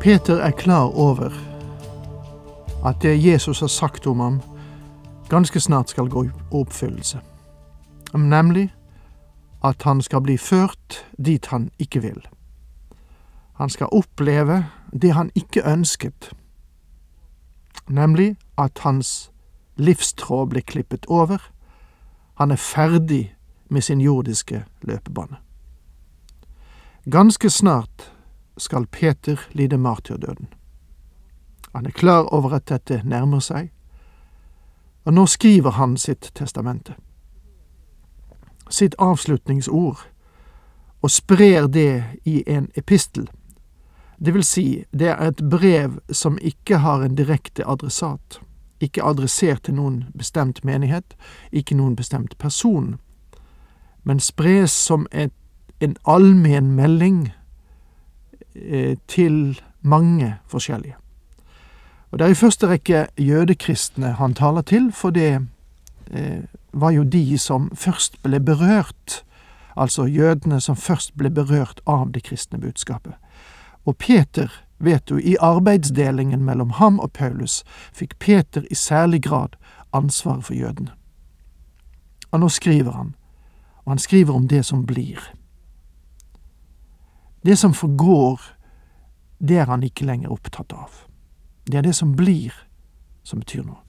Peter er klar over at det Jesus har sagt om ham, ganske snart skal gå i oppfyllelse. Nemlig at han skal bli ført dit han ikke vil. Han skal oppleve det han ikke ønsket, nemlig at hans livstråd blir klippet over. Han er ferdig med sin jordiske løpebane. Ganske snart skal Peter lide martyrdøden. Han er klar over at dette nærmer seg, og nå skriver han sitt testamente. Sitt avslutningsord, og sprer det i en epistel. Det vil si, det er et brev som ikke har en direkte adressat, ikke adressert til noen bestemt menighet, ikke noen bestemt person, men spres som et, en allmenn melding til mange forskjellige. Og Det er i første rekke jødekristne han taler til, for det eh, var jo de som først ble berørt, altså jødene som først ble berørt av det kristne budskapet. Og Peter, vet du, i arbeidsdelingen mellom ham og Paulus fikk Peter i særlig grad ansvaret for jødene. Og nå skriver han, og han skriver om det som blir. Det som forgår, det er han ikke lenger opptatt av. Det er det som blir, som betyr noe.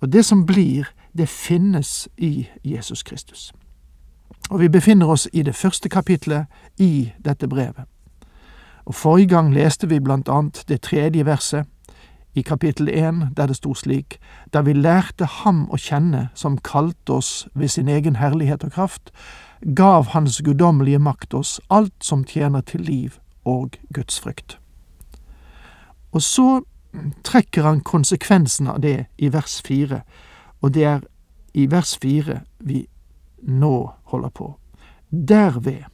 Og det som blir, det finnes i Jesus Kristus. Og vi befinner oss i det første kapitlet i dette brevet. Og Forrige gang leste vi blant annet det tredje verset i kapittel én, der det sto slik:" Da vi lærte Ham å kjenne, som kalte oss ved sin egen herlighet og kraft, gav Hans guddommelige makt oss alt som tjener til liv og gudsfrykt. Og så trekker han konsekvensen av det i vers fire, og det er i vers fire vi nå holder på. Derved,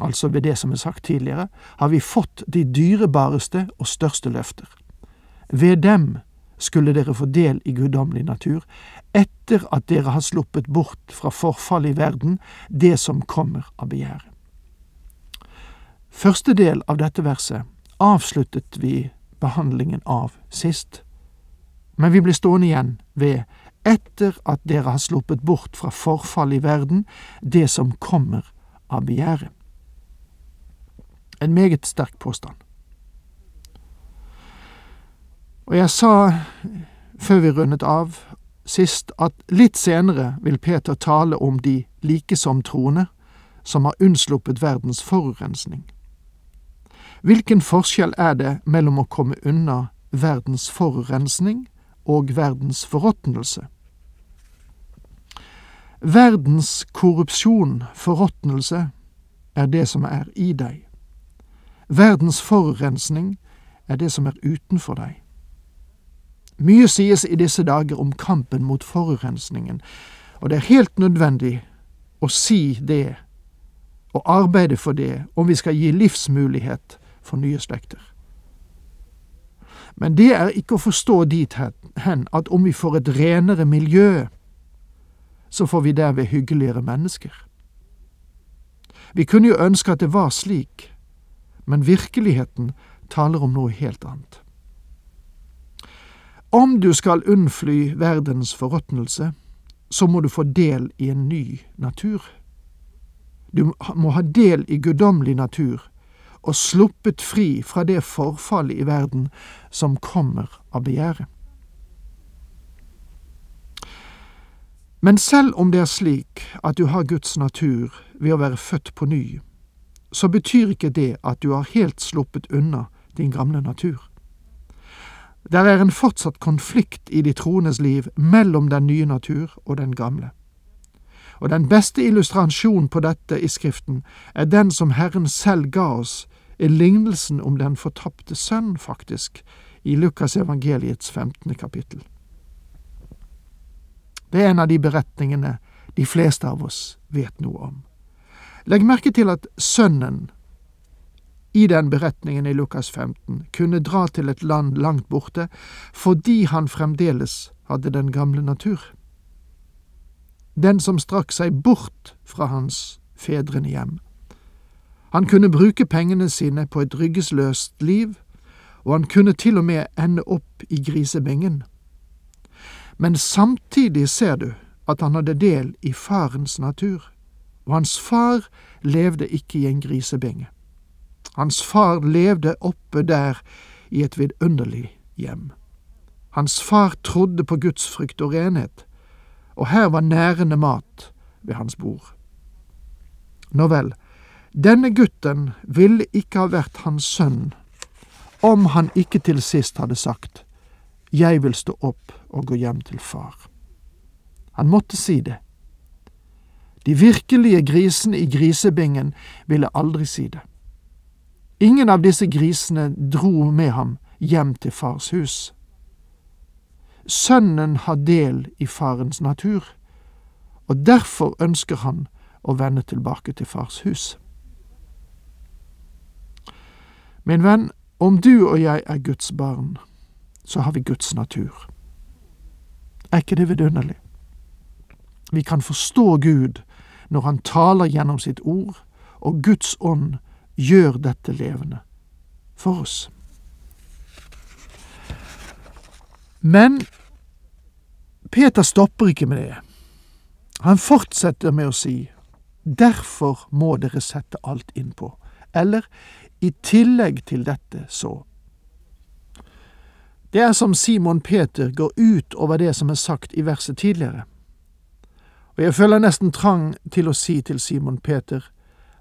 altså ved det som er sagt tidligere, har vi fått de dyrebareste og største løfter. Ved dem skulle dere få del i guddommelig natur, etter at dere har sluppet bort fra forfallet i verden, det som kommer av begjæret. Første del av dette verset avsluttet vi behandlingen av sist, men vi blir stående igjen ved etter at dere har sluppet bort fra forfallet i verden, det som kommer av begjæret. En meget sterk påstand. Og jeg sa, før vi rundet av sist, at litt senere vil Peter tale om de likesom-troende som har unnsluppet verdens forurensning. Hvilken forskjell er det mellom å komme unna verdens forurensning og verdens forråtnelse? Verdens korrupsjon, forråtnelse, er det som er i deg. Verdens forurensning er det som er utenfor deg. Mye sies i disse dager om kampen mot forurensningen, og det er helt nødvendig å si det og arbeide for det om vi skal gi livsmulighet for nye slekter. Men det er ikke å forstå dit hen at om vi får et renere miljø, så får vi derved hyggeligere mennesker. Vi kunne jo ønske at det var slik, men virkeligheten taler om noe helt annet. Om du skal unnfly verdens forråtnelse, så må du få del i en ny natur. Du må ha del i guddommelig natur og sluppet fri fra det forfallet i verden som kommer av begjæret. Men selv om det er slik at du har Guds natur ved å være født på ny, så betyr ikke det at du har helt sluppet unna din gamle natur. Der er en fortsatt konflikt i de troendes liv mellom den nye natur og den gamle. Og den beste illustrasjonen på dette i Skriften er den som Herren selv ga oss lignelsen om den fortapte sønn, faktisk, i Lukas evangeliets 15. kapittel. Det er en av de beretningene de fleste av oss vet noe om. Legg merke til at sønnen i den beretningen i Lukas 15 kunne dra til et land langt borte fordi han fremdeles hadde den gamle natur. Den som strakk seg bort fra hans fedrene hjem. Han kunne bruke pengene sine på et ryggesløst liv, og han kunne til og med ende opp i grisebingen. Men samtidig ser du at han hadde del i farens natur, og hans far levde ikke i en grisebinge. Hans far levde oppe der i et vidunderlig hjem. Hans far trodde på Guds frykt og renhet, og her var nærende mat ved hans bord. Nå vel, denne gutten ville ikke ha vært hans sønn om han ikke til sist hadde sagt Jeg vil stå opp og gå hjem til far. Han måtte si det. De virkelige grisene i grisebingen ville aldri si det. Ingen av disse grisene dro med ham hjem til fars hus. Sønnen har del i farens natur, og derfor ønsker han å vende tilbake til fars hus. Min venn, om du og jeg er Guds barn, så har vi Guds natur. Er ikke det vidunderlig? Vi kan forstå Gud når Han taler gjennom sitt ord, og Guds ånd gjør dette levende for oss. Men Peter stopper ikke med det. Han fortsetter med å si derfor må dere sette alt innpå, eller i tillegg til dette så. Det er som Simon Peter går ut over det som er sagt i verset tidligere. Og jeg føler nesten trang til å si til Simon Peter,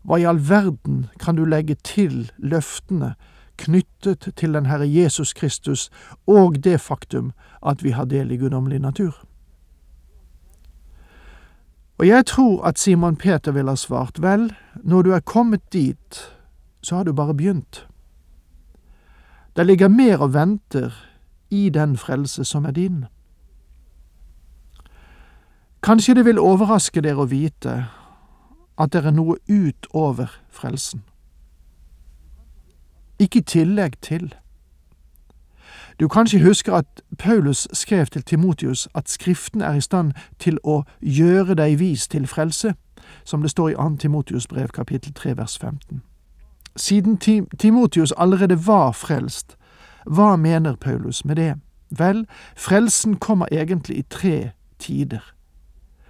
hva i all verden kan du legge til løftene knyttet til den Herre Jesus Kristus og det faktum at vi har del i guddommelig natur? Og jeg tror at Simon Peter ville ha svart, vel, når du er kommet dit, så har du bare begynt. Det ligger mer og venter i den frelse som er din. Kanskje det vil overraske dere å vite at det er noe utover frelsen. Ikke i tillegg til. Du kanskje husker at Paulus skrev til Timotius at Skriften er i stand til å gjøre deg vis til frelse, som det står i 2. Timotius brev kapittel 3 vers 15. Siden Timotius allerede var frelst, hva mener Paulus med det? Vel, frelsen kommer egentlig i tre tider.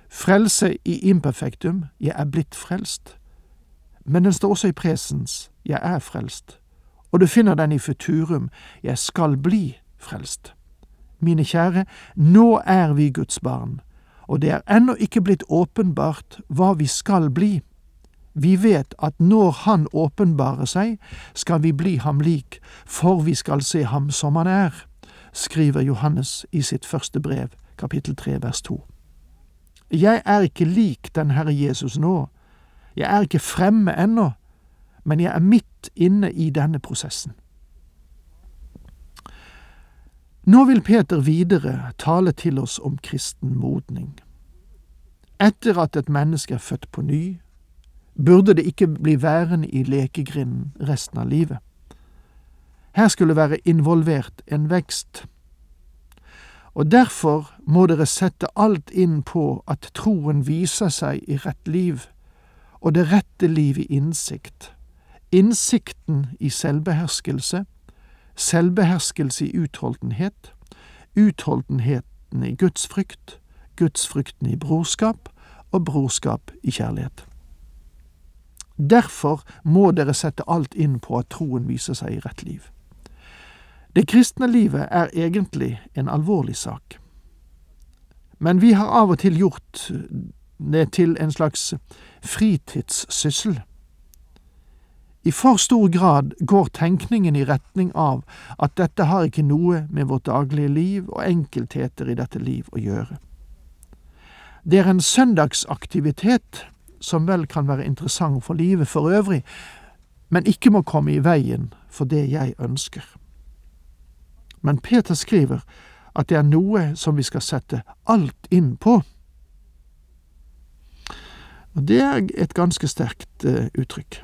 Frelse i imperfektum, jeg er blitt frelst. Men den står også i presens, jeg er frelst. Og du finner den i futurum, jeg skal bli frelst. Mine kjære, nå er vi Guds barn, og det er ennå ikke blitt åpenbart hva vi skal bli. Vi vet at når Han åpenbarer seg, skal vi bli ham lik, for vi skal se ham som han er, skriver Johannes i sitt første brev, kapittel 3, vers 2. Jeg er ikke lik den Herre Jesus nå. Jeg er ikke fremme ennå, men jeg er midt inne i denne prosessen. Nå vil Peter videre tale til oss om kristen modning. Etter at et menneske er født på ny, burde det ikke bli værende i lekegrinden resten av livet. Her skulle være involvert en vekst og derfor må dere sette alt inn på at troen viser seg i rett liv, og det rette liv i innsikt. Innsikten i selvbeherskelse, selvbeherskelse i utholdenhet, utholdenheten i gudsfrykt, gudsfrykten i brorskap og brorskap i kjærlighet. Derfor må dere sette alt inn på at troen viser seg i rett liv. Det kristne livet er egentlig en alvorlig sak. Men vi har av og til gjort det til en slags fritidssyssel. I for stor grad går tenkningen i retning av at dette har ikke noe med vårt daglige liv og enkeltheter i dette liv å gjøre. Det er en søndagsaktivitet som vel kan være interessant for livet for øvrig, men ikke må komme i veien for det jeg ønsker. Men Peter skriver at det er noe som vi skal sette alt inn på. Og Det er et ganske sterkt uh, uttrykk.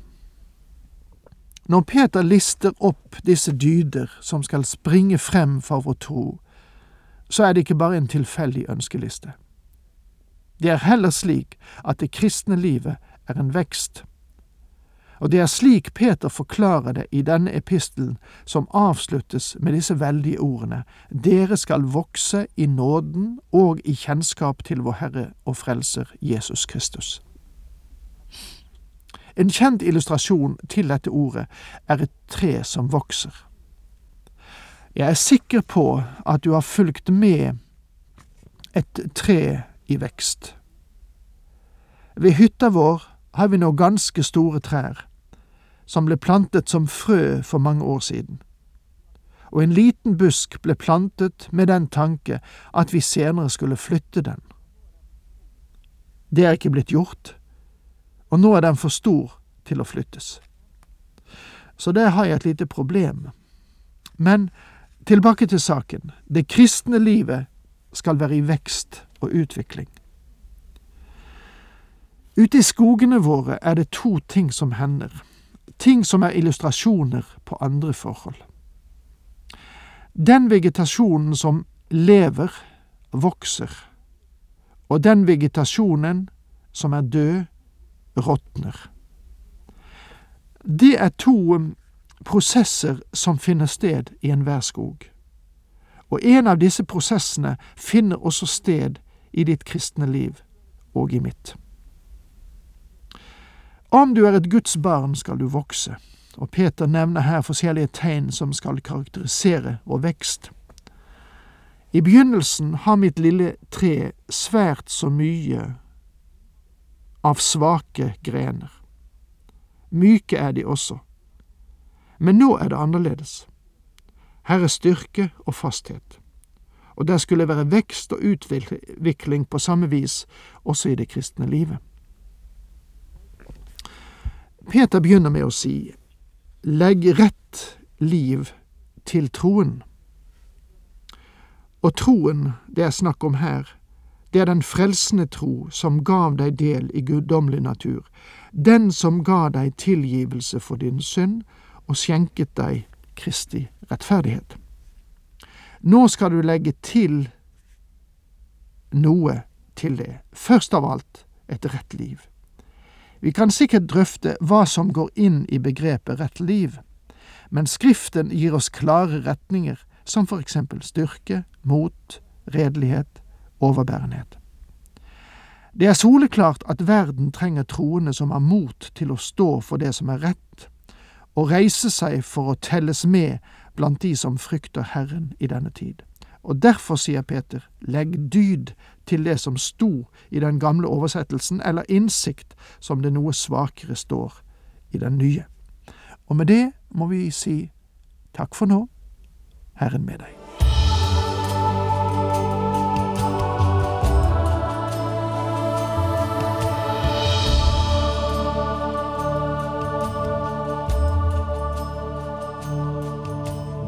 Når Peter lister opp disse dyder som skal springe frem for vår tro, så er det ikke bare en tilfeldig ønskeliste. Det er heller slik at det kristne livet er en vekst. Og det er slik Peter forklarer det i denne epistelen, som avsluttes med disse veldige ordene, Dere skal vokse i nåden og i kjennskap til vår Herre og Frelser Jesus Kristus. En kjent illustrasjon til dette ordet er et tre som vokser. Jeg er sikker på at du har fulgt med et tre i vekst. Ved hytta vår har vi nå ganske store trær, som ble plantet som frø for mange år siden. Og en liten busk ble plantet med den tanke at vi senere skulle flytte den. Det er ikke blitt gjort, og nå er den for stor til å flyttes. Så der har jeg et lite problem. Men tilbake til saken. Det kristne livet skal være i vekst og utvikling. Ute i skogene våre er det to ting som hender, ting som er illustrasjoner på andre forhold. Den vegetasjonen som lever, vokser, og den vegetasjonen som er død, råtner. Det er to um, prosesser som finner sted i enhver skog. Og en av disse prosessene finner også sted i ditt kristne liv og i mitt. Om du er et Guds barn, skal du vokse, og Peter nevner her forskjellige tegn som skal karakterisere vår vekst. I begynnelsen har mitt lille tre svært så mye av svake grener. Myke er de også. Men nå er det annerledes. Her er styrke og fasthet. Og der skulle være vekst og utvikling på samme vis også i det kristne livet. Peter begynner med å si legg rett liv til troen. Og troen det er snakk om her, det er den frelsende tro som gav deg del i guddommelig natur, den som ga deg tilgivelse for din synd og skjenket deg Kristi rettferdighet. Nå skal du legge til noe til det, først av alt et rett liv. Vi kan sikkert drøfte hva som går inn i begrepet rett liv, men Skriften gir oss klare retninger, som for eksempel styrke, mot, redelighet, overbærenhet. Det er soleklart at verden trenger troende som har mot til å stå for det som er rett, og reise seg for å telles med blant de som frykter Herren i denne tid. Og derfor, sier Peter, legg dyd til det som sto i den gamle oversettelsen, eller innsikt, som det noe svakere står i den nye. Og med det må vi si takk for nå, Herren med deg.